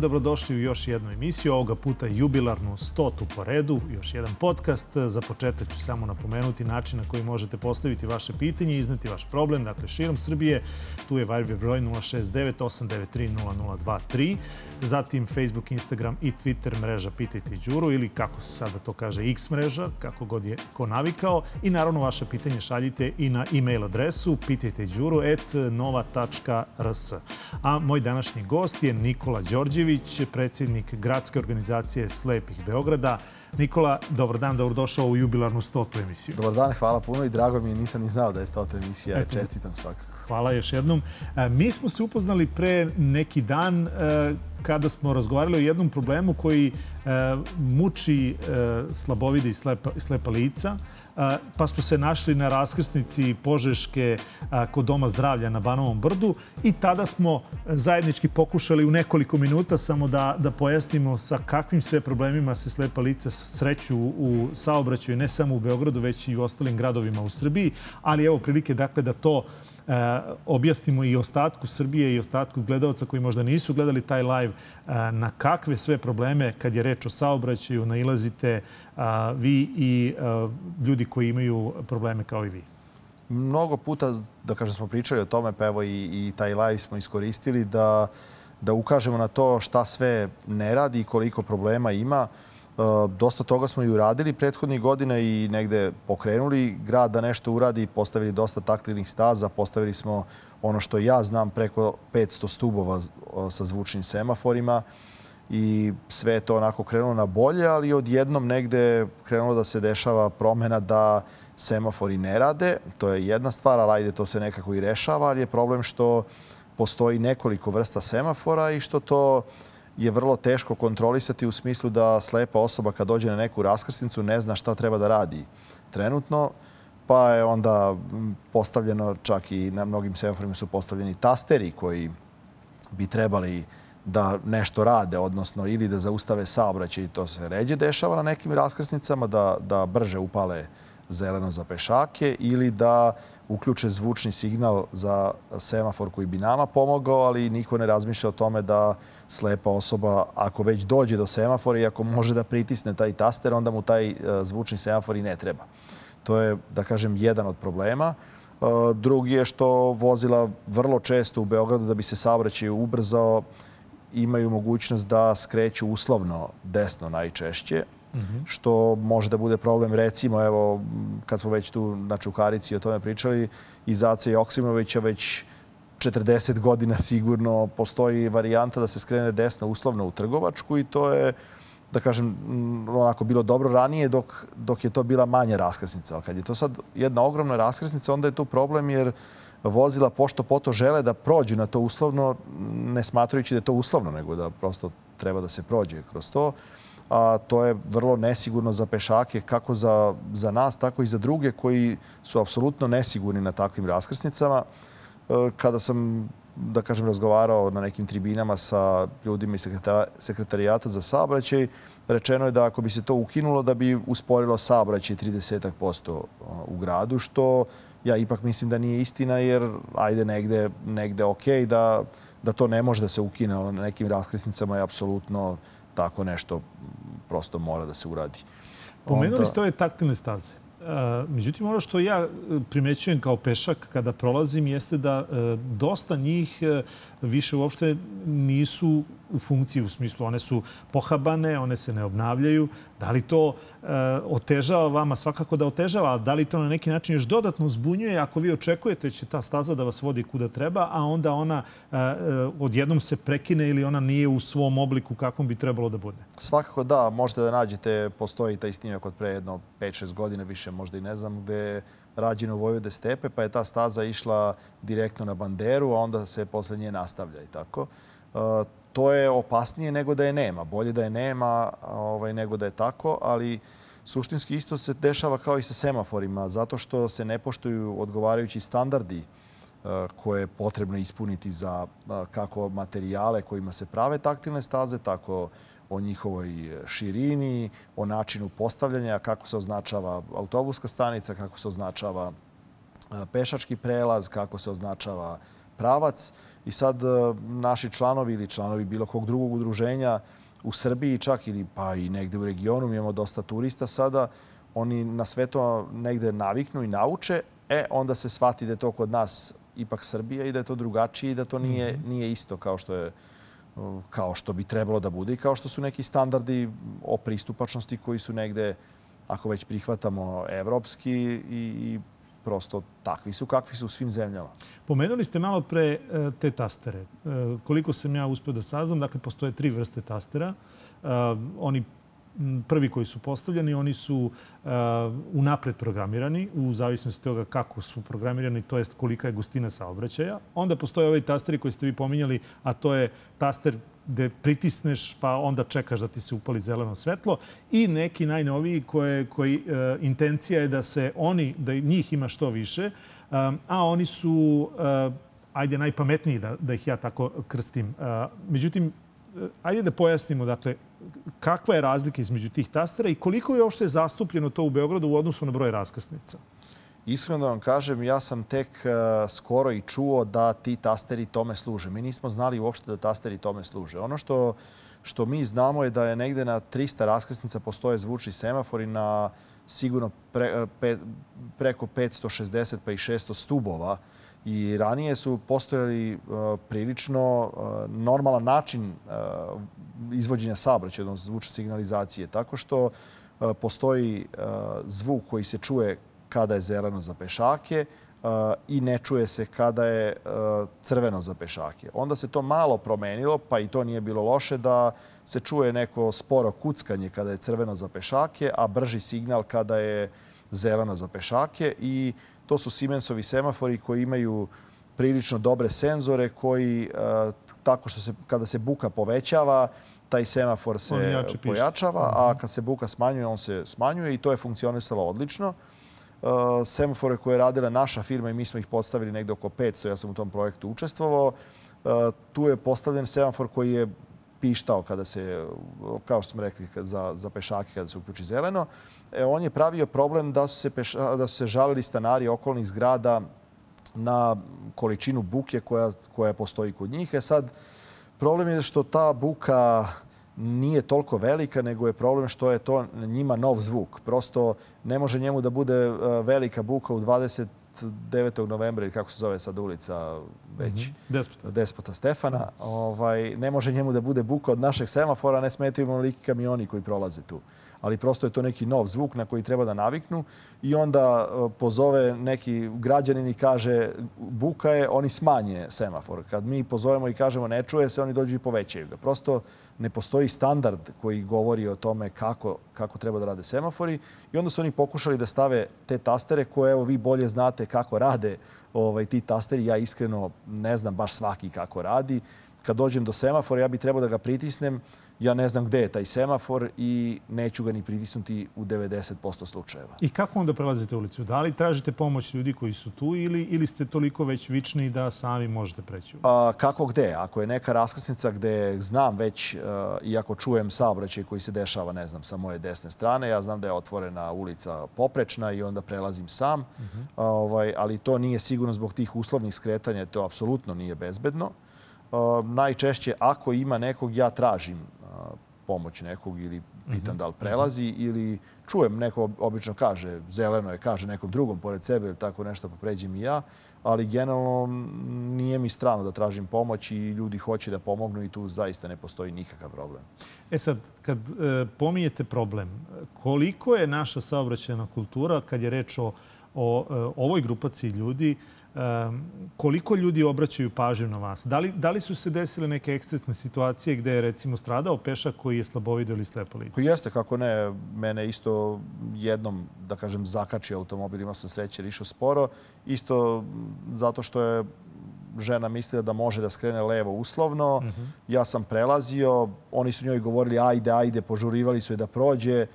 Dobrodošli u još jednu emisiju, ovoga puta jubilarnu stotu po redu, još jedan podcast. Za početak ću samo napomenuti način na koji možete postaviti vaše pitanje i izneti vaš problem. Dakle, širom Srbije, tu je Viber broj 069 893 0023, zatim Facebook, Instagram i Twitter mreža Pitajte Đuru ili kako se sada to kaže X mreža, kako god je ko navikao. I naravno vaše pitanje šaljite i na e-mail adresu pitajteđuru.nova.rs. A moj današnji gost je Nikola Đorđević, predsjednik Gradske organizacije Slepih Beograda. Nikola, dobar dan, dobrodošao u jubilarnu stotu emisiju. Dobar dan, hvala puno i drago mi je, nisam ni znao da je stota emisija. Eto, Čestitam svakako. Hvala još jednom. E, mi smo se upoznali pre neki dan e, kada smo razgovarali o jednom problemu koji e, muči slabovide i slepa, slepa lica pa smo se našli na raskrsnici Požeške kod Doma zdravlja na Banovom brdu i tada smo zajednički pokušali u nekoliko minuta samo da, da pojasnimo sa kakvim sve problemima se slepa lica sreću u saobraćaju, ne samo u Beogradu, već i u ostalim gradovima u Srbiji. Ali evo prilike dakle da to objasnimo i ostatku Srbije i ostatku gledalca koji možda nisu gledali taj live e, na kakve sve probleme kad je reč o saobraćaju nailazite vi i e, ljudi koji imaju probleme kao i vi. Mnogo puta, da kažem, smo pričali o tome, pa evo i, i taj live smo iskoristili da, da ukažemo na to šta sve ne radi i koliko problema ima. E, dosta toga smo i uradili prethodnih godina i negde pokrenuli grad da nešto uradi, postavili dosta taktilnih staza, postavili smo ono što ja znam preko 500 stubova sa zvučnim semaforima i sve je to onako krenulo na bolje, ali odjednom negde krenulo da se dešava promena da semafori ne rade. To je jedna stvar, ali ajde to se nekako i rešava, ali je problem što postoji nekoliko vrsta semafora i što to uh, je vrlo teško kontrolisati u smislu da slepa osoba kad dođe na neku raskrsnicu ne zna šta treba da radi trenutno, pa je onda postavljeno, čak i na mnogim semaforima su postavljeni tasteri koji bi trebali da nešto rade, odnosno ili da zaustave saobraćaj, to se ređe dešava na nekim raskrsnicama, da, da brže upale zeleno za pešake ili da uključe zvučni signal za semafor koji bi nama pomogao, ali niko ne razmišlja o tome da slepa osoba, ako već dođe do semafora i ako može da pritisne taj taster, onda mu taj e, zvučni semafor i ne treba. To je, da kažem, jedan od problema. E, drugi je što vozila vrlo često u Beogradu da bi se saobraćaj ubrzao imaju mogućnost da skreću uslovno desno najčešće, -hmm. što može da bude problem. Recimo, evo, kad smo već tu na Čukarici o tome pričali, iz Ace Joksimovića već 40 godina sigurno postoji varijanta da se skrene desno uslovno u Trgovačku i to je da kažem, onako bilo dobro ranije dok, dok je to bila manja raskrsnica. Ali kad je to sad jedna ogromna raskrsnica, onda je tu problem jer vozila pošto poto žele da prođu na to uslovno, ne smatrajući da je to uslovno, nego da prosto treba da se prođe kroz to a to je vrlo nesigurno za pešake, kako za, za nas, tako i za druge koji su apsolutno nesigurni na takvim raskrsnicama. E, kada sam, da kažem, razgovarao na nekim tribinama sa ljudima iz sekretarijata za saobraćaj, rečeno je da ako bi se to ukinulo, da bi usporilo saobraćaj 30% u gradu, što ja ipak mislim da nije istina, jer ajde negde, negde ok da, da to ne može da se ukine, na nekim raskrsnicama je apsolutno tako nešto prosto mora da se uradi. Pomenuli Onda... ste ove taktilne staze. Međutim, ono što ja primećujem kao pešak kada prolazim jeste da e, dosta njih e, više uopšte nisu u funkciji, u smislu one su pohabane, one se ne obnavljaju. Da li to e, otežava vama? Svakako da otežava, da li to na neki način još dodatno zbunjuje ako vi očekujete da će ta staza da vas vodi kuda treba, a onda ona e, e, odjednom se prekine ili ona nije u svom obliku kakvom bi trebalo da bude? Svakako da, možete da nađete, postoji taj snimak od pre jedno 5-6 godine, više možda i ne znam, gde je rađeno Vojvode stepe, pa je ta staza išla direktno na banderu, a onda se posle nje nastavlja i tako. To je opasnije nego da je nema. Bolje da je nema ovaj, nego da je tako, ali suštinski isto se dešava kao i sa semaforima, zato što se ne poštuju odgovarajući standardi e, koje je potrebno ispuniti za e, kako materijale kojima se prave taktilne staze, tako o njihovoj širini, o načinu postavljanja, kako se označava autobuska stanica, kako se označava pešački prelaz, kako se označava pravac. I sad e, naši članovi ili članovi bilo kog drugog udruženja u Srbiji čak ili pa i negde u regionu, mi imamo dosta turista sada, oni na sve to negde naviknu i nauče, e, onda se shvati da je to kod nas ipak Srbija i da je to drugačije i da to nije, -hmm. nije isto kao što je kao što bi trebalo da bude i kao što su neki standardi o pristupačnosti koji su negde, ako već prihvatamo, evropski i, i prosto takvi su kakvi su u svim zemljama. Pomenuli ste malo pre e, te tastere. E, koliko sam ja uspio da saznam, dakle, postoje tri vrste tastera. E, oni prvi koji su postavljeni, oni su uh, unapred programirani u zavisnosti toga kako su programirani, to jest kolika je gustina saobraćaja. Onda postoje ovaj tasteri koji ste vi pominjali, a to je taster gde pritisneš pa onda čekaš da ti se upali zeleno svetlo i neki najnoviji koje, koji uh, intencija je da se oni, da njih ima što više, um, a oni su uh, ajde najpametniji da, da ih ja tako krstim. Međutim, ajde da pojasnimo, dakle, kakva je razlika između tih tastera i koliko je uopšte zastupljeno to u Beogradu u odnosu na broj raskrsnica? Iskreno da vam kažem, ja sam tek uh, skoro i čuo da ti tasteri tome služe. Mi nismo znali uopšte da tasteri tome služe. Ono što, što mi znamo je da je negde na 300 raskrsnica postoje zvučni semafori na sigurno pre, pe, preko 560 pa i 600 stubova. I ranije su postojali uh, prilično uh, normalan način uh, izvođenja saobraćaja, odnosno zvučne signalizacije, tako što postoji zvuk koji se čuje kada je zeleno za pešake i ne čuje se kada je crveno za pešake. Onda se to malo promenilo, pa i to nije bilo loše da se čuje neko sporo kuckanje kada je crveno za pešake, a brži signal kada je zeleno za pešake i to su Siemensovi semafori koji imaju prilično dobre senzore koji tako što se kada se buka povećava taj semafor se pojačava, a kad se buka smanjuje, on se smanjuje i to je funkcionisalo odlično. Semafore koje je radila naša firma i mi smo ih postavili negde oko 500, ja sam u tom projektu učestvovao. Tu je postavljen semafor koji je pištao kada se, kao što smo rekli, za, za pešake kada se uključi zeleno. E, on je pravio problem da su, se peša, da su se žalili stanari okolnih zgrada na količinu buke koja, koja postoji kod njih. E sad, problem je što ta buka nije toliko velika, nego je problem što je to njima nov zvuk. Prosto ne može njemu da bude e, velika buka u 20 9. novembra ili kako se zove sad ulica već, mm -hmm. Despota. Despota Stefana, ovaj, ne može njemu da bude buka od našeg semafora, ne smetaju mu liki kamioni koji prolaze tu. Ali prosto je to neki nov zvuk na koji treba da naviknu i onda e, pozove neki građanin i kaže buka je, oni smanje semafor. Kad mi pozovemo i kažemo ne čuje se, oni dođu i povećaju ga. Prosto ne postoji standard koji govori o tome kako, kako treba da rade semafori i onda su oni pokušali da stave te tastere koje evo vi bolje znate kako rade ovaj, ti tasteri. Ja iskreno ne znam baš svaki kako radi. Kad dođem do semafora ja bi trebao da ga pritisnem ja ne znam gde je taj semafor i neću ga ni pritisnuti u 90% slučajeva. I kako onda prelazite ulicu? Da li tražite pomoć ljudi koji su tu ili, ili ste toliko već vični da sami možete preći ulicu? A, kako gde? Ako je neka raskrsnica gde znam već, uh, iako čujem saobraćaj koji se dešava, ne znam, sa moje desne strane, ja znam da je otvorena ulica poprečna i onda prelazim sam. Uh -huh. A, ovaj, ali to nije sigurno zbog tih uslovnih skretanja, to apsolutno nije bezbedno. Uh, najčešće, ako ima nekog, ja tražim pomoć nekog ili pitan da li prelazi ili čujem neko obično kaže zeleno je, kaže nekom drugom pored sebe ili tako nešto pa pređem i ja, ali generalno nije mi strano da tražim pomoć i ljudi hoće da pomognu i tu zaista ne postoji nikakav problem. E sad, kad e, pominjete problem, koliko je naša saobraćajna kultura kad je reč o, o e, ovoj grupaciji ljudi koliko ljudi obraćaju pažnju na vas? Da li, da li su se desile neke ekscesne situacije gde je recimo stradao pešak koji je slabovidio ili slepo lice? Pa jeste, kako ne. Mene isto jednom, da kažem, zakači automobil, imao sam sreće, išao sporo. Isto zato što je žena mislila da može da skrene levo uslovno. Mhm. -huh. Ja sam prelazio, oni su njoj govorili ajde, ajde, požurivali su je da prođe.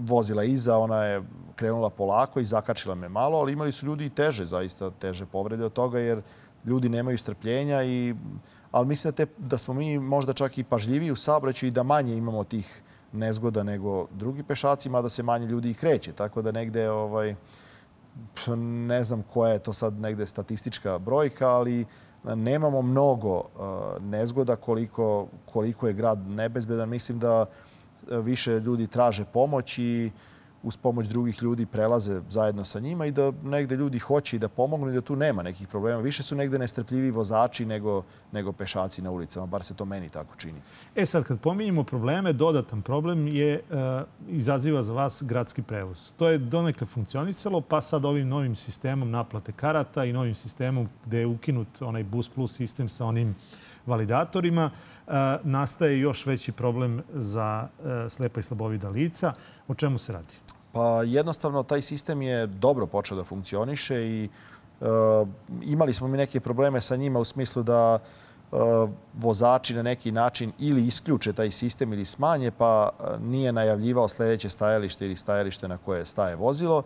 Vozila iza, ona je krenula polako i zakačila me malo, ali imali su ljudi i teže, zaista teže povrede od toga, jer ljudi nemaju strpljenja i ali mislim da, te, da smo mi možda čak i pažljiviji u saobraćaju i da manje imamo tih nezgoda nego drugi pešaci, mada se manje ljudi i kreće. Tako da negde ovaj, ne znam koja je to sad negde statistička brojka, ali nemamo mnogo nezgoda koliko, koliko je grad nebezbedan. Mislim da više ljudi traže pomoć i uz pomoć drugih ljudi prelaze zajedno sa njima i da negde ljudi hoće i da pomognu i da tu nema nekih problema. Više su negde nestrpljivi vozači nego, nego pešaci na ulicama, bar se to meni tako čini. E sad, kad pominjemo probleme, dodatan problem je uh, izaziva za vas gradski prevoz. To je donekle funkcionisalo, pa sad ovim novim sistemom naplate karata i novim sistemom gde je ukinut onaj Bus Plus sistem sa onim validatorima, uh, nastaje još veći problem za uh, slepa i slabovida lica. O čemu se radi? Pa jednostavno taj sistem je dobro počeo da funkcioniše i e, imali smo mi neke probleme sa njima u smislu da e, vozači na neki način ili isključe taj sistem ili smanje, pa e, nije najavljivao sledeće stajalište ili stajalište na koje staje vozilo.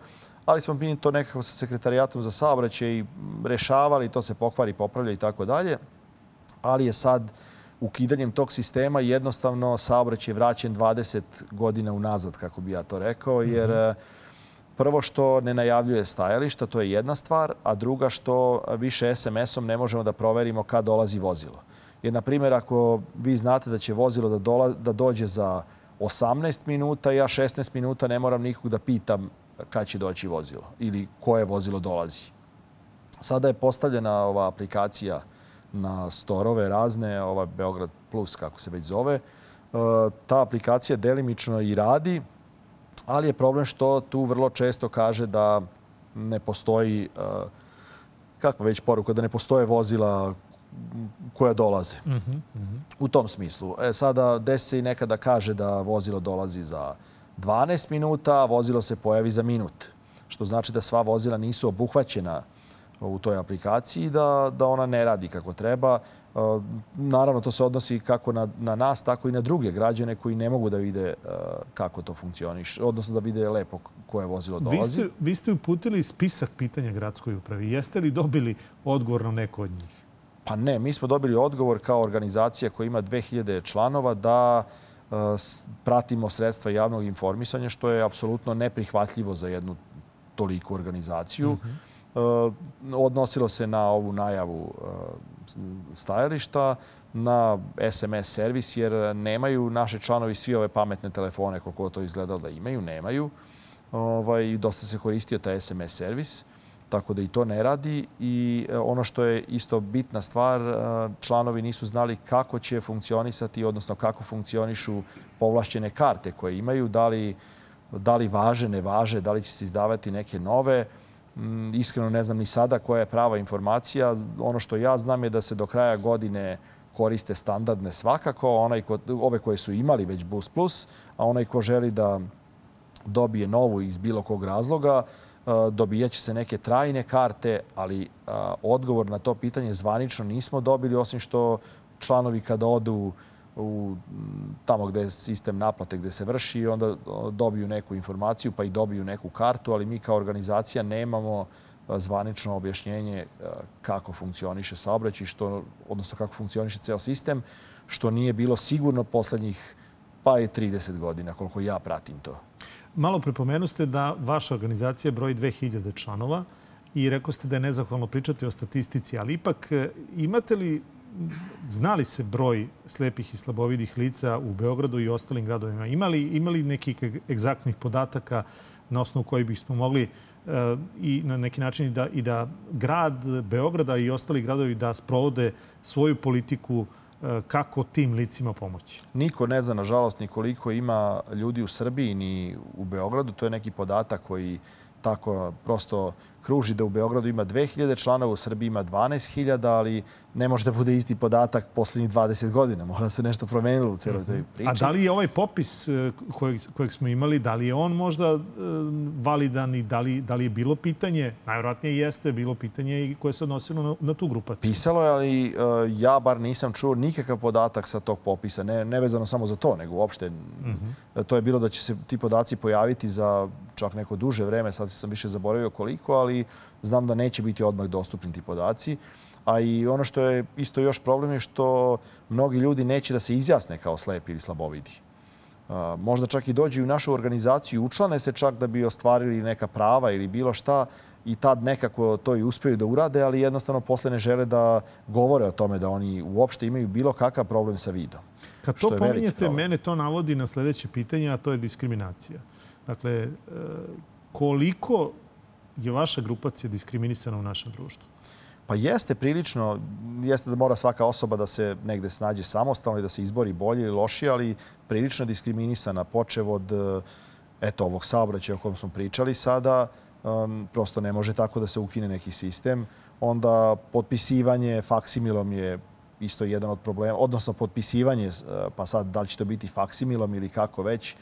Ali smo mi to nekako sa sekretarijatom za saobraćaj rešavali, to se pokvari, popravlja i tako dalje. Ali je sad ukidanjem tog sistema jednostavno saobraćaj vraćen 20 godina unazad, kako bi ja to rekao, jer mm -hmm. prvo što ne najavljuje stajališta, to je jedna stvar, a druga što više SMS-om ne možemo da proverimo kad dolazi vozilo. Jer, na primjer, ako vi znate da će vozilo da, dola, da dođe za 18 minuta, ja 16 minuta ne moram nikog da pitam kad će doći vozilo ili koje vozilo dolazi. Sada je postavljena ova aplikacija na storove razne, ova Beograd Plus, kako se već zove. E, ta aplikacija delimično i radi, ali je problem što tu vrlo često kaže da ne postoji, e, kakva već poruka, da ne postoje vozila koja dolaze. Mm -hmm, mm -hmm. U tom smislu. E, sada desi se i nekada kaže da vozilo dolazi za 12 minuta, a vozilo se pojavi za minut. Što znači da sva vozila nisu obuhvaćena u toj aplikaciji da, da ona ne radi kako treba. E, naravno, to se odnosi kako na, na nas, tako i na druge građane koji ne mogu da vide e, kako to funkcioniše, odnosno da vide lepo koje vozilo dolazi. Vi ste, vi ste uputili spisak pitanja gradskoj upravi. Jeste li dobili odgovor na neko od njih? Pa ne, mi smo dobili odgovor kao organizacija koja ima 2000 članova da e, pratimo sredstva javnog informisanja, što je apsolutno neprihvatljivo za jednu toliku organizaciju. Mm -hmm odnosilo se na ovu najavu eh, stajališta, na SMS servis, jer nemaju naše članovi svi ove pametne telefone, koliko to izgledalo da imaju, nemaju. Ovaj, dosta se koristio taj SMS servis, tako da i to ne radi. I eh, ono što je isto bitna stvar, članovi nisu znali kako će funkcionisati, odnosno kako funkcionišu povlašćene karte koje imaju, da li, da li važe, ne važe, da li će se izdavati neke nove. Mm, iskreno ne znam ni sada koja je prava informacija. Ono što ja znam je da se do kraja godine koriste standardne svakako, onaj ko, ove koje su imali već Bus Plus, a onaj ko želi da dobije novu iz bilo kog razloga, dobijaće se neke trajne karte, ali odgovor na to pitanje zvanično nismo dobili, osim što članovi kada odu u, tamo gde je sistem naplate gde se vrši, onda dobiju neku informaciju pa i dobiju neku kartu, ali mi kao organizacija nemamo zvanično objašnjenje kako funkcioniše saobraćaj, što, odnosno kako funkcioniše ceo sistem, što nije bilo sigurno poslednjih pa je 30 godina, koliko ja pratim to. Malo prepomenu ste da vaša organizacija broji 2000 članova i rekao ste da je nezahvalno pričati o statistici, ali ipak e, imate li znali se broj slepih i slabovidih lica u Beogradu i ostalim gradovima? Imali, imali nekih egzaktnih podataka na osnovu koji bismo mogli uh, i na neki način da, i da grad Beograda i ostali gradovi da sprovode svoju politiku uh, kako tim licima pomoći? Niko ne zna, nažalost, ni koliko ima ljudi u Srbiji ni u Beogradu. To je neki podatak koji tako prosto kruži da u Beogradu ima 2000 članova, u Srbiji ima 12.000, ali ne može da bude isti podatak poslednjih 20 godina. Mora se nešto promenilo u celoj toj priči. A da li je ovaj popis e, kojeg, kojeg smo imali, da li je on možda e, validan i da li, da li je bilo pitanje, najvjerojatnije jeste bilo pitanje i koje se odnosilo na, na tu grupaciju? Pisalo je, ali e, ja bar nisam čuo nikakav podatak sa tog popisa. Ne, ne vezano samo za to, nego uopšte. Mm -hmm. To je bilo da će se ti podaci pojaviti za čak neko duže vreme, sad sam više zaboravio koliko, ali znam da neće biti odmah dostupni ti podaci. A i ono što je isto još problem je što mnogi ljudi neće da se izjasne kao slepi ili slabovidi. možda čak i dođu u našu organizaciju, učlane se čak da bi ostvarili neka prava ili bilo šta i tad nekako to i uspiju da urade, ali jednostavno posle ne žele da govore o tome da oni uopšte imaju bilo kakav problem sa vidom. Kad to pominjete, mene to navodi na sledeće pitanje, a to je diskriminacija. Dakle, e, koliko je vaša grupacija diskriminisana u našem društvu? Pa jeste prilično, jeste da mora svaka osoba da se negde snađe samostalno i da se izbori bolje ili lošije, ali prilično diskriminisana, počev od eto, ovog saobraćaja o kojem smo pričali sada, um, prosto ne može tako da se ukine neki sistem. Onda potpisivanje faksimilom je isto jedan od problema, odnosno potpisivanje, pa sad da li će to biti faksimilom ili kako već.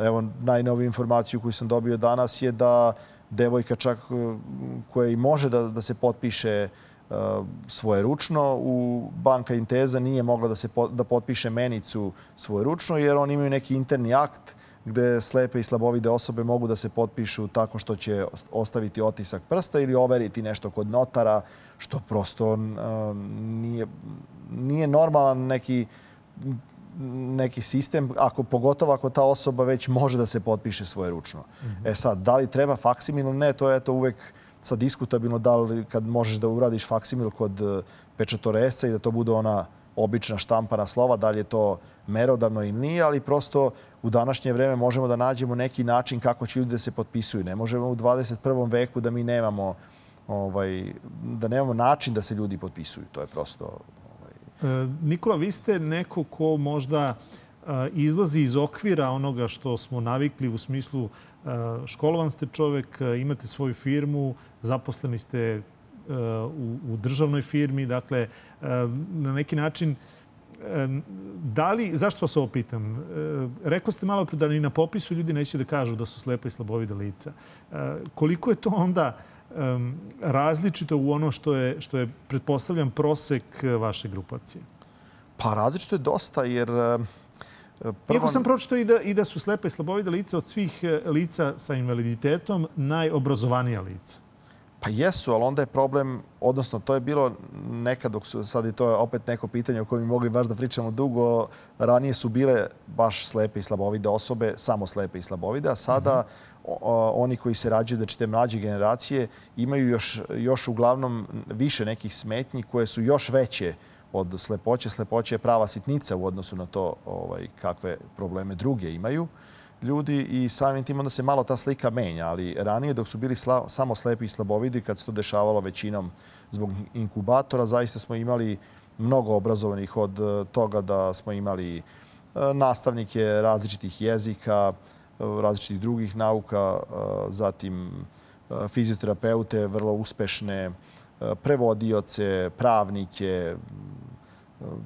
Evo, najnoviju informaciju koju sam dobio danas je da devojka čak e, koja i može da, da se potpiše uh, svoje ručno. U banka Inteza nije mogla da se da potpiše menicu svoje ručno jer oni imaju neki interni akt gde slepe i slabovide osobe mogu da se potpišu tako što će ostaviti otisak prsta ili overiti nešto kod notara, što prosto uh, nije, nije normalan neki neki sistem, ako, pogotovo ako ta osoba već može da se potpiše svoje ručno. Mm -hmm. E sad, da li treba faksimil ili ne, to je to uvek sad diskutabilno da li kad možeš da uradiš faksimil kod e, pečatoresca i da to bude ona obična štampana slova, da li je to merodavno ili nije, ali prosto u današnje vreme možemo da nađemo neki način kako će ljudi da se potpisuju. Ne možemo u 21. veku da mi nemamo ovaj, da nemamo način da se ljudi potpisuju. To je prosto Nikola, vi ste neko ko možda e, izlazi iz okvira onoga što smo navikli u smislu e, školovan ste čovek, imate svoju firmu, zaposleni ste u, u državnoj firmi, dakle, na neki način da li, zašto vas ovo pitam? Rekao ste malo pre da ni na popisu ljudi neće da kažu da su slepa i slabovida lica. Koliko je to onda um, različito u ono što je, što je, pretpostavljam, prosek eh, vaše grupacije? Pa različito je dosta, jer... Eh, prvo... Iako sam pročito i da, i da su slepe i slabovide lica od svih eh, lica sa invaliditetom najobrazovanija lica. Pa jesu, ali onda je problem, odnosno to je bilo nekad dok su, sad i to je opet neko pitanje o kojem mi mogli baš da pričamo dugo, ranije su bile baš slepe i slabovide osobe, samo slepe i slabovide, a sada mm -hmm. oni koji se rađaju, znači te mlađe generacije, imaju još, još uglavnom više nekih smetnji koje su još veće od slepoće. Slepoće je prava sitnica u odnosu na to ovaj, kakve probleme druge imaju ljudi i samim tim onda se malo ta slika menja. Ali ranije dok su bili sla, samo slepi i slabovidi, kad se to dešavalo većinom zbog inkubatora, zaista smo imali mnogo obrazovanih od e, toga da smo imali e, nastavnike različitih jezika, e, različitih drugih nauka, zatim fizioterapeute, vrlo uspešne, prevodioce, pravnike,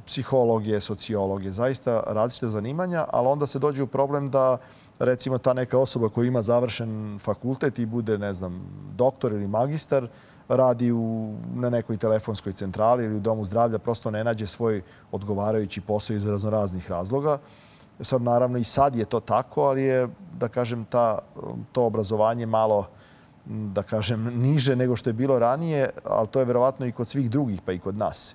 psihologe, sociologe, zaista različite zanimanja, ali onda se dođe u problem da recimo ta neka osoba koja ima završen fakultet i bude, ne znam, doktor ili magistar, radi u, na nekoj telefonskoj centrali ili u domu zdravlja, prosto ne nađe svoj odgovarajući posao iz raznoraznih razloga. Sad, naravno, i sad je to tako, ali je, da kažem, ta, to obrazovanje malo da kažem, niže nego što je bilo ranije, ali to je verovatno i kod svih drugih, pa i kod nas.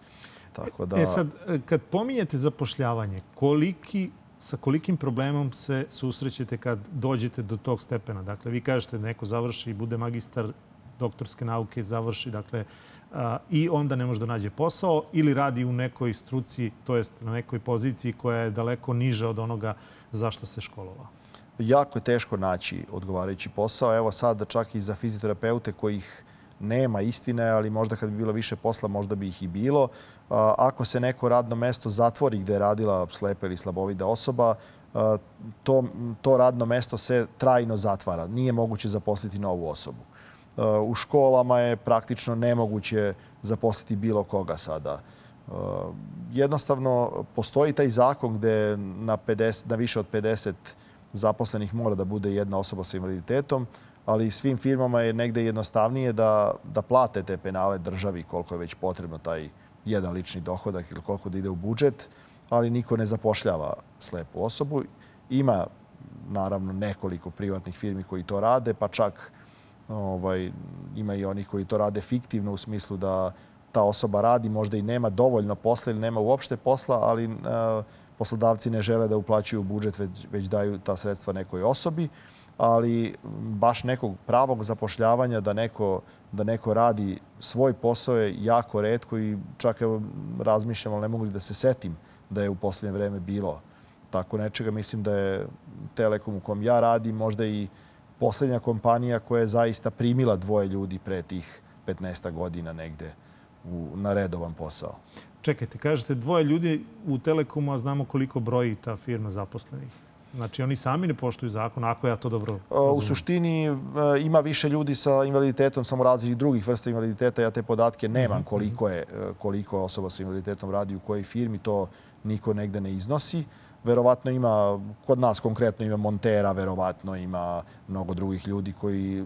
Tako da... E sad, kad pominjete zapošljavanje, koliki sa kolikim problemom se susrećete kad dođete do tog stepena? Dakle, vi kažete neko završi i bude magistar doktorske nauke, završi, dakle, a, i onda ne može da nađe posao ili radi u nekoj struci, to jest na nekoj poziciji koja je daleko niža od onoga zašto se školovao. Jako je teško naći odgovarajući posao. Evo sad čak i za fiziterapeute kojih nema istine, ali možda kad bi bilo više posla, možda bi ih i bilo. Ako se neko radno mesto zatvori gde je radila slepa ili slabovida osoba, to, to radno mesto se trajno zatvara. Nije moguće zaposliti novu osobu. U školama je praktično nemoguće zaposliti bilo koga sada. Jednostavno, postoji taj zakon gde na, 50, na više od 50 zaposlenih mora da bude jedna osoba sa invaliditetom ali svim firmama je negde jednostavnije da, da plate te penale državi koliko je već potrebno taj jedan lični dohodak ili koliko da ide u budžet, ali niko ne zapošljava slepu osobu. Ima naravno nekoliko privatnih firmi koji to rade, pa čak ovaj, ima i oni koji to rade fiktivno u smislu da ta osoba radi, možda i nema dovoljno posla ili nema uopšte posla, ali uh, poslodavci ne žele da uplaćuju budžet, već, već daju ta sredstva nekoj osobi, ali baš nekog pravog zapošljavanja da neko, da neko radi svoj posao je jako redko i čak evo razmišljam, ali ne mogu da se setim da je u posljednje vreme bilo tako nečega. Mislim da je Telekom u kom ja radim možda i posljednja kompanija koja je zaista primila dvoje ljudi pre tih 15 godina negde u, na redovan posao. Čekajte, kažete dvoje ljudi u Telekomu, a znamo koliko broji ta firma zaposlenih. Znači, oni sami ne poštuju zakon, ako ja to dobro razumem. U suštini e, ima više ljudi sa invaliditetom, samo različitih drugih vrsta invaliditeta. Ja te podatke nemam mhm. koliko, je, e, koliko osoba sa invaliditetom radi u kojoj firmi. To niko negde ne iznosi. Verovatno ima, kod nas konkretno ima montera, verovatno ima mnogo drugih ljudi koji,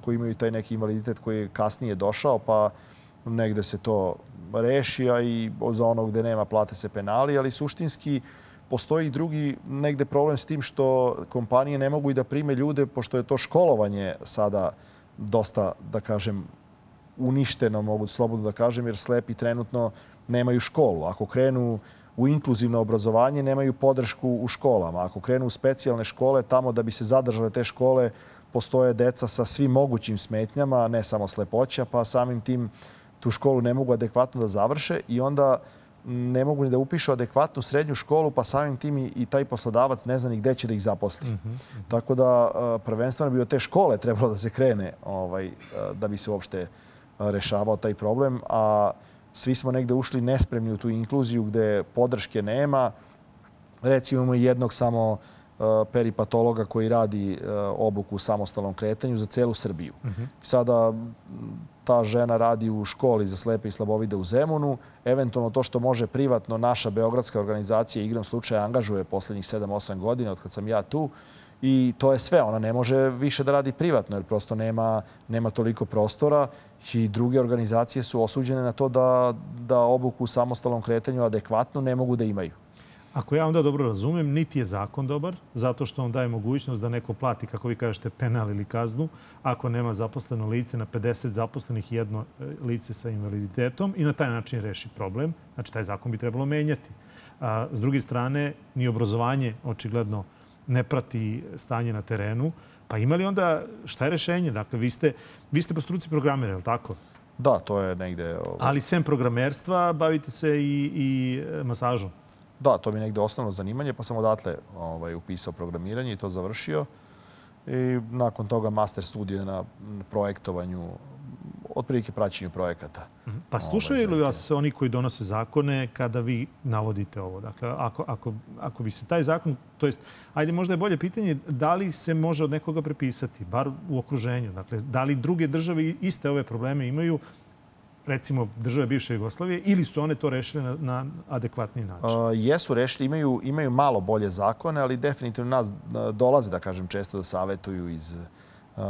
koji imaju taj neki invaliditet koji je kasnije došao, pa negde se to reši, a i za ono gde nema plate se penali, ali suštinski postoji drugi negde problem s tim što kompanije ne mogu i da prime ljude, pošto je to školovanje sada dosta, da kažem, uništeno, mogu slobodno da kažem, jer slepi trenutno nemaju školu. Ako krenu u inkluzivno obrazovanje, nemaju podršku u školama. Ako krenu u specijalne škole, tamo da bi se zadržale te škole, postoje deca sa svim mogućim smetnjama, ne samo slepoća, pa samim tim tu školu ne mogu adekvatno da završe i onda ne mogu ni da upišu adekvatnu srednju školu, pa samim tim i taj poslodavac ne zna ni gde će da ih zaposli. Mm -hmm. Tako da prvenstveno bi od te škole trebalo da se krene ovaj, da bi se uopšte rešavao taj problem. A svi smo negde ušli nespremni u tu inkluziju gde podrške nema. Recimo imamo jednog samo peripatologa koji radi obuku u samostalnom kretanju za celu Srbiju. Mm -hmm. Sada ta žena radi u školi za slepe i slabovide u Zemunu. Eventualno to što može privatno naša beogradska organizacija igram slučaja angažuje poslednjih 7-8 godina od kad sam ja tu. I to je sve. Ona ne može više da radi privatno jer prosto nema, nema toliko prostora i druge organizacije su osuđene na to da, da obuku u samostalnom kretanju adekvatno ne mogu da imaju. Ako ja onda dobro razumem, niti je zakon dobar, zato što on daje mogućnost da neko plati, kako vi kažete, penal ili kaznu, ako nema zaposleno lice na 50 zaposlenih jedno e, lice sa invaliditetom i na taj način reši problem. Znači, taj zakon bi trebalo menjati. A, s druge strane, ni obrazovanje očigledno ne prati stanje na terenu. Pa ima li onda, šta je rešenje? Dakle, vi ste, vi ste po struci programera, je li tako? Da, to je negde... Ovo... Ali sem programerstva bavite se i, i e, masažom. Da, to mi je negde osnovno zanimanje, pa sam odatle ovaj, upisao programiranje i to završio. I nakon toga master studije na projektovanju, otprilike praćenju projekata. Mhm. Pa ovaj, slušaju li vas oni koji donose zakone kada vi navodite ovo? Dakle, ako, ako, ako bi se taj zakon, to jest, ajde možda je bolje pitanje, da li se može od nekoga prepisati, bar u okruženju? Dakle, da li druge države iste ove probleme imaju, recimo države bivše Jugoslavije ili su one to rešile na, na adekvatni način? Uh, jesu rešili, imaju, imaju malo bolje zakone, ali definitivno nas dolaze, da kažem, često da savetuju iz, uh,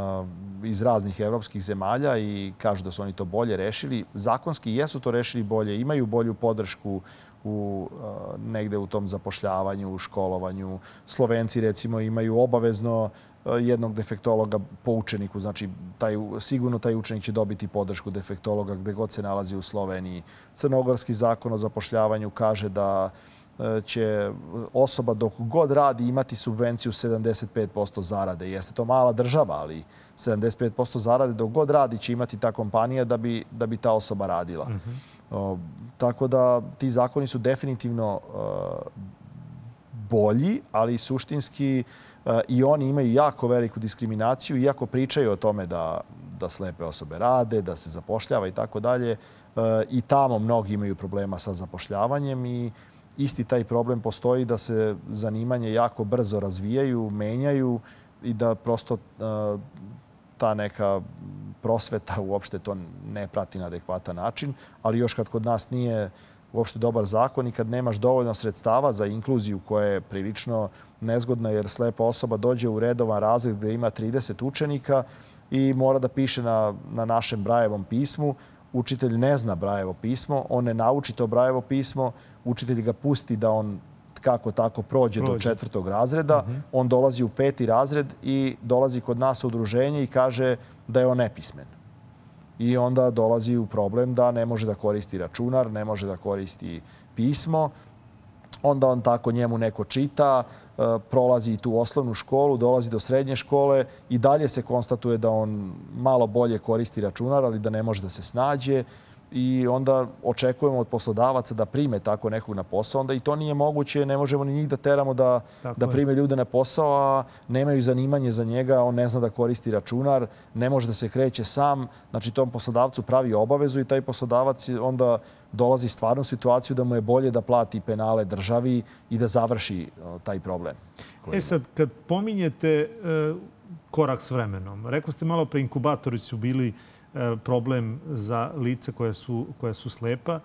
iz raznih evropskih zemalja i kažu da su oni to bolje rešili. Zakonski jesu to rešili bolje, imaju bolju podršku u, uh, negde u tom zapošljavanju, u školovanju. Slovenci recimo imaju obavezno jednog defektologa po učeniku. Znači, taj, sigurno taj učenik će dobiti podršku defektologa gde god se nalazi u Sloveniji. Crnogorski zakon o zapošljavanju kaže da e, će osoba dok god radi imati subvenciju 75% zarade. Jeste to mala država, ali 75% zarade dok god radi će imati ta kompanija da bi, da bi ta osoba radila. Mm -hmm. Tako da ti zakoni su definitivno uh, bolji, ali suštinski i oni imaju jako veliku diskriminaciju, iako pričaju o tome da, da slepe osobe rade, da se zapošljava i tako dalje. E, I tamo mnogi imaju problema sa zapošljavanjem i isti taj problem postoji da se zanimanje jako brzo razvijaju, menjaju i da prosto e, ta neka prosveta uopšte to ne prati na adekvatan način. Ali još kad kod nas nije uopšte dobar zakon i kad nemaš dovoljno sredstava za inkluziju koja je prilično nezgodna jer slepa osoba dođe u redovan razred gde ima 30 učenika i mora da piše na, na našem Brajevom pismu. Učitelj ne zna Brajevo pismo, on ne nauči to Brajevo pismo, učitelj ga pusti da on kako tako prođe, prođe. do četvrtog razreda. Uh mhm. -huh. On dolazi u peti razred i dolazi kod nas u udruženje i kaže da je on nepismen i onda dolazi u problem da ne može da koristi računar, ne može da koristi pismo. onda on tako njemu neko čita, e, prolazi tu osnovnu školu, dolazi do srednje škole i dalje se konstatuje da on malo bolje koristi računar, ali da ne može da se snađe i onda očekujemo od poslodavaca da prime tako nekog na posao, onda i to nije moguće, ne možemo ni njih da teramo da, da prime ljude na posao, a nemaju zanimanje za njega, on ne zna da koristi računar, ne može da se kreće sam, znači tom poslodavcu pravi obavezu i taj poslodavac onda dolazi stvarno u situaciju da mu je bolje da plati penale državi i da završi taj problem. E sad, kad pominjete e, korak s vremenom, rekao ste malo pre inkubatori su bili E, problem za lice koje su, koje su slepa.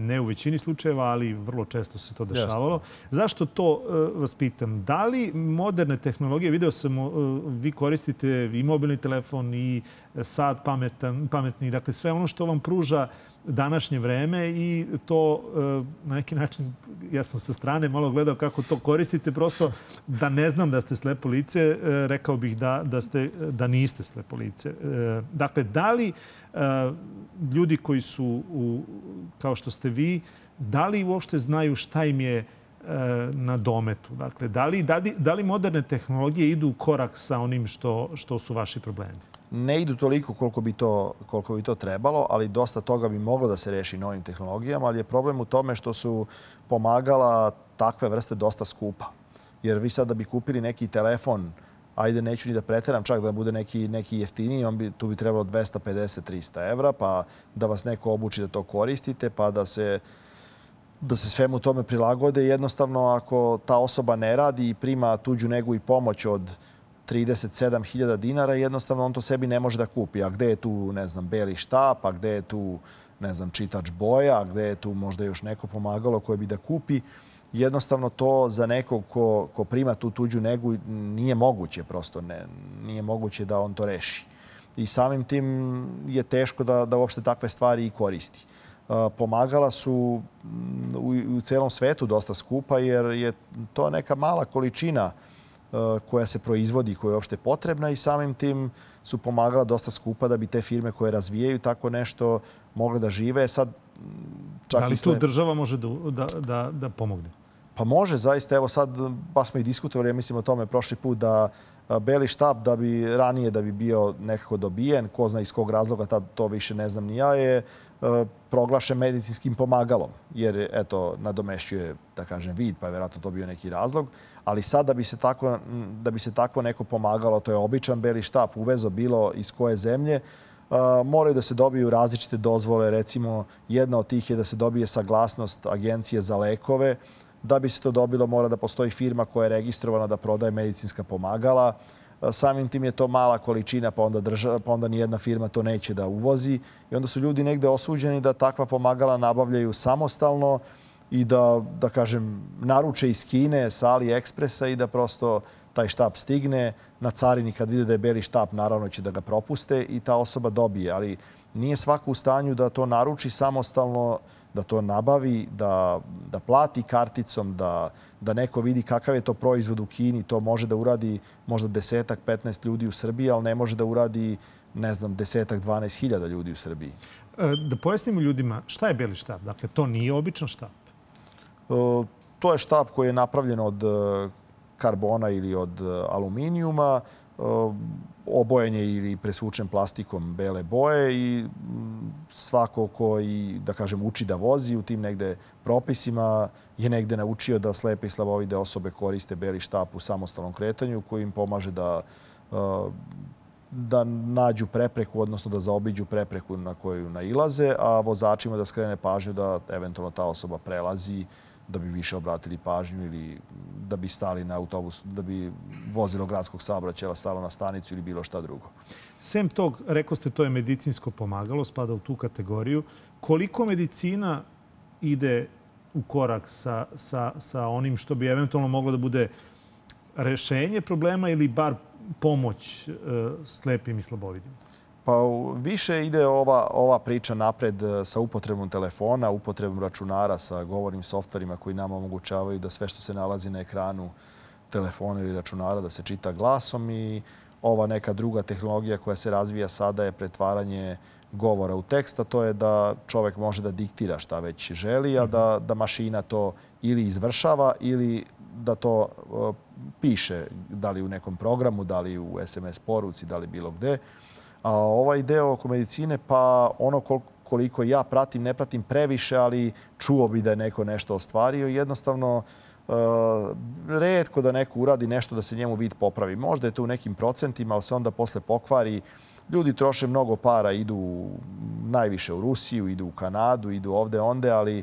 Ne u većini slučajeva, ali vrlo često se to dešavalo. Jasno. Zašto to uh, vas pitam? Da li moderne tehnologije, video sam, uh, vi koristite i mobilni telefon i sad pametan, pametni, dakle sve ono što vam pruža današnje vreme i to na neki način, ja sam sa strane malo gledao kako to koristite, prosto da ne znam da ste slepo lice, rekao bih da, da, ste, da niste slepo lice. Dakle, da li ljudi koji su, u, kao što ste vi, da li uopšte znaju šta im je na dometu? Dakle, da li, da, li, da li moderne tehnologije idu u korak sa onim što, što su vaši problemi? ne idu toliko koliko bi, to, koliko bi to trebalo, ali dosta toga bi moglo da se reši novim tehnologijama, ali je problem u tome što su pomagala takve vrste dosta skupa. Jer vi sad da bi kupili neki telefon, ajde neću ni da preteram, čak da bude neki, neki jeftiniji, on bi, tu bi trebalo 250-300 evra, pa da vas neko obuči da to koristite, pa da se da se svemu tome prilagode. Jednostavno, ako ta osoba ne radi i prima tuđu negu i pomoć od 37.000 dinara, jednostavno on to sebi ne može da kupi. A gde je tu, ne znam, beli štap, a gde je tu, ne znam, čitač boja, a gde je tu možda još neko pomagalo koje bi da kupi. Jednostavno to za nekog ko, ko prima tu tuđu negu nije moguće prosto. Ne, nije moguće da on to reši. I samim tim je teško da, da uopšte takve stvari i koristi. Pomagala su u, u celom svetu dosta skupa jer je to neka mala količina uh, koja se proizvodi, koja je uopšte potrebna i samim tim su pomagala dosta skupa da bi te firme koje razvijaju tako nešto mogle da žive. Sad, čak da li tu država može da, da, da, da pomogne? Pa može, zaista. Evo sad, baš smo i diskutovali, ja mislim o tome prošli put, da beli štab da bi ranije da bi bio nekako dobijen, ko zna iz kog razloga, tad to više ne znam ni ja, je proglašen medicinskim pomagalom, jer eto, nadomešćuje, da kažem, vid, pa je vjerojatno to bio neki razlog. Ali sad da bi se tako, da bi se tako neko pomagalo, to je običan beli štap, uvezo bilo iz koje zemlje, moraju da se dobiju različite dozvole. Recimo, jedna od tih je da se dobije saglasnost Agencije za lekove, Da bi se to dobilo mora da postoji firma koja je registrovana da prodaje medicinska pomagala. Samim tim je to mala količina, pa onda, država, pa onda nijedna firma to neće da uvozi. I onda su ljudi negde osuđeni da takva pomagala nabavljaju samostalno i da, da kažem, naruče iz Kine sa AliExpressa i da prosto taj štap stigne. Na carini kad vide da je beli štap, naravno će da ga propuste i ta osoba dobije. Ali nije svako u stanju da to naruči samostalno da to nabavi, da, da plati karticom, da, da neko vidi kakav je to proizvod u Kini. To može da uradi možda desetak, 15 ljudi u Srbiji, ali ne može da uradi, ne znam, desetak, 12 hiljada ljudi u Srbiji. E, da pojasnimo ljudima, šta je beli štap? Dakle, to nije običan štap. E, to je štap koji je napravljen od e, karbona ili od aluminijuma obojen je ili presvučen plastikom bele boje i mm, svako ko i, da kažem, uči da vozi u tim negde propisima je negde naučio da slepe i slabovide osobe koriste beli štap u samostalnom kretanju koji im pomaže da da nađu prepreku, odnosno da zaobiđu prepreku na koju nailaze, a vozačima da skrene pažnju da eventualno ta osoba prelazi da bi više obratili pažnju ili da bi stali na autobus, da bi vozilo gradskog saobraćaja stalo na stanicu ili bilo šta drugo. Sem tog, rekao ste, to je medicinsko pomagalo, spada u tu kategoriju. Koliko medicina ide u korak sa, sa, sa onim što bi eventualno moglo da bude rešenje problema ili bar pomoć e, slepim i slabovidim? Pa više ide ova, ova priča napred e, sa upotrebom telefona, upotrebom računara sa govornim softverima koji nam omogućavaju da sve što se nalazi na ekranu telefona ili računara da se čita glasom i ova neka druga tehnologija koja se razvija sada je pretvaranje govora u tekst, a to je da čovek može da diktira šta već želi, a da, da mašina to ili izvršava ili da to uh, piše, da li u nekom programu, da li u SMS poruci, da li bilo gde. A ovaj deo oko medicine, pa ono koliko ja pratim, ne pratim previše, ali čuo bi da je neko nešto ostvario. Jednostavno, uh, redko da neko uradi nešto da se njemu vid popravi. Možda je to u nekim procentima, ali se onda posle pokvari. Ljudi troše mnogo para, idu najviše u Rusiju, idu u Kanadu, idu ovde, onde, ali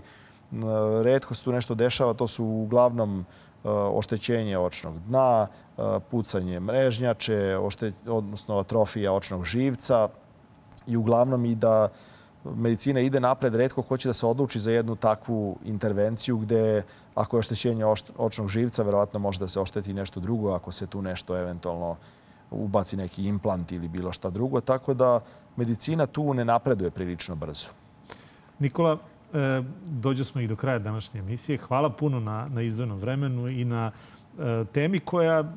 uh, redko se tu nešto dešava. To su uglavnom uh, oštećenje očnog dna, pucanje mrežnjače, odnosno atrofija očnog živca i uglavnom i da medicina ide napred, redko ko će da se odluči za jednu takvu intervenciju gde ako je oštećenje očnog živca, verovatno može da se ošteti nešto drugo ako se tu nešto eventualno ubaci neki implant ili bilo šta drugo. Tako da medicina tu ne napreduje prilično brzo. Nikola, e, dođo smo i do kraja današnje emisije. Hvala puno na, na izdvojnom vremenu i na e, temi koja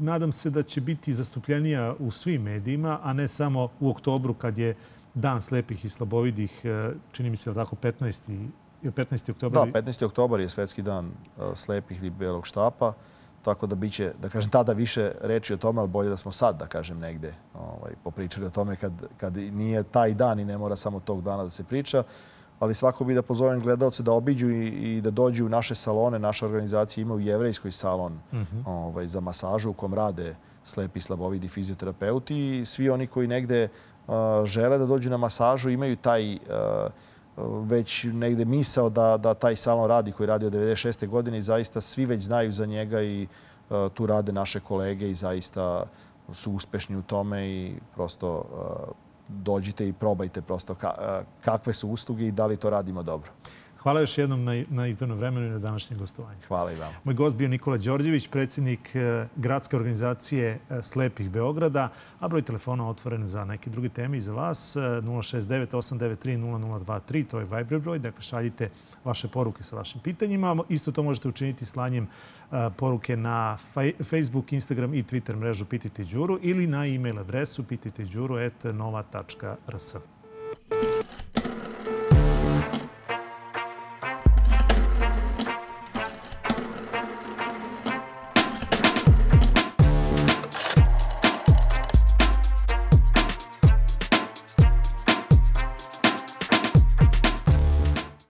nadam se da će biti zastupljenija u svim medijima, a ne samo u oktobru kad je dan slepih i slabovidih, e, čini mi se da tako 15. 15. oktobar? Da, 15. oktobar je svetski dan e, slepih ili belog štapa. Tako da biće, da kažem, tada više reči o tome, ali bolje da smo sad, da kažem, negde ovaj, popričali o tome kad, kad nije taj dan i ne mora samo tog dana da se priča. Ali svako bi da pozovem gledalce da obiđu i, i da dođu u naše salone. Naša organizacija ima u jevrejskoj salon uh mhm. -huh. ovaj, za masažu u kom rade slepi, slabovidi fizioterapeuti i svi oni koji negde žele da dođu na masažu imaju taj već negde misao da, da taj salon radi koji radi od 96. godine i zaista svi već znaju za njega i tu rade naše kolege i zaista su uspešni u tome i prosto dođite i probajte prosto kakve su usluge i da li to radimo dobro. Hvala još jednom na, na izdano vremenu i na današnje gostovanje. Hvala i vam. Moj gost bio Nikola Đorđević, predsjednik e, gradske organizacije e, Slepih Beograda, a broj telefona otvoren za neke druge teme i za vas 069 893 0023, to je Viber broj, dakle šaljite vaše poruke sa vašim pitanjima. Isto to možete učiniti slanjem e, poruke na Facebook, Instagram i Twitter mrežu Pitajte Đuru ili na e-mail adresu pitajteđuru.nova.rs.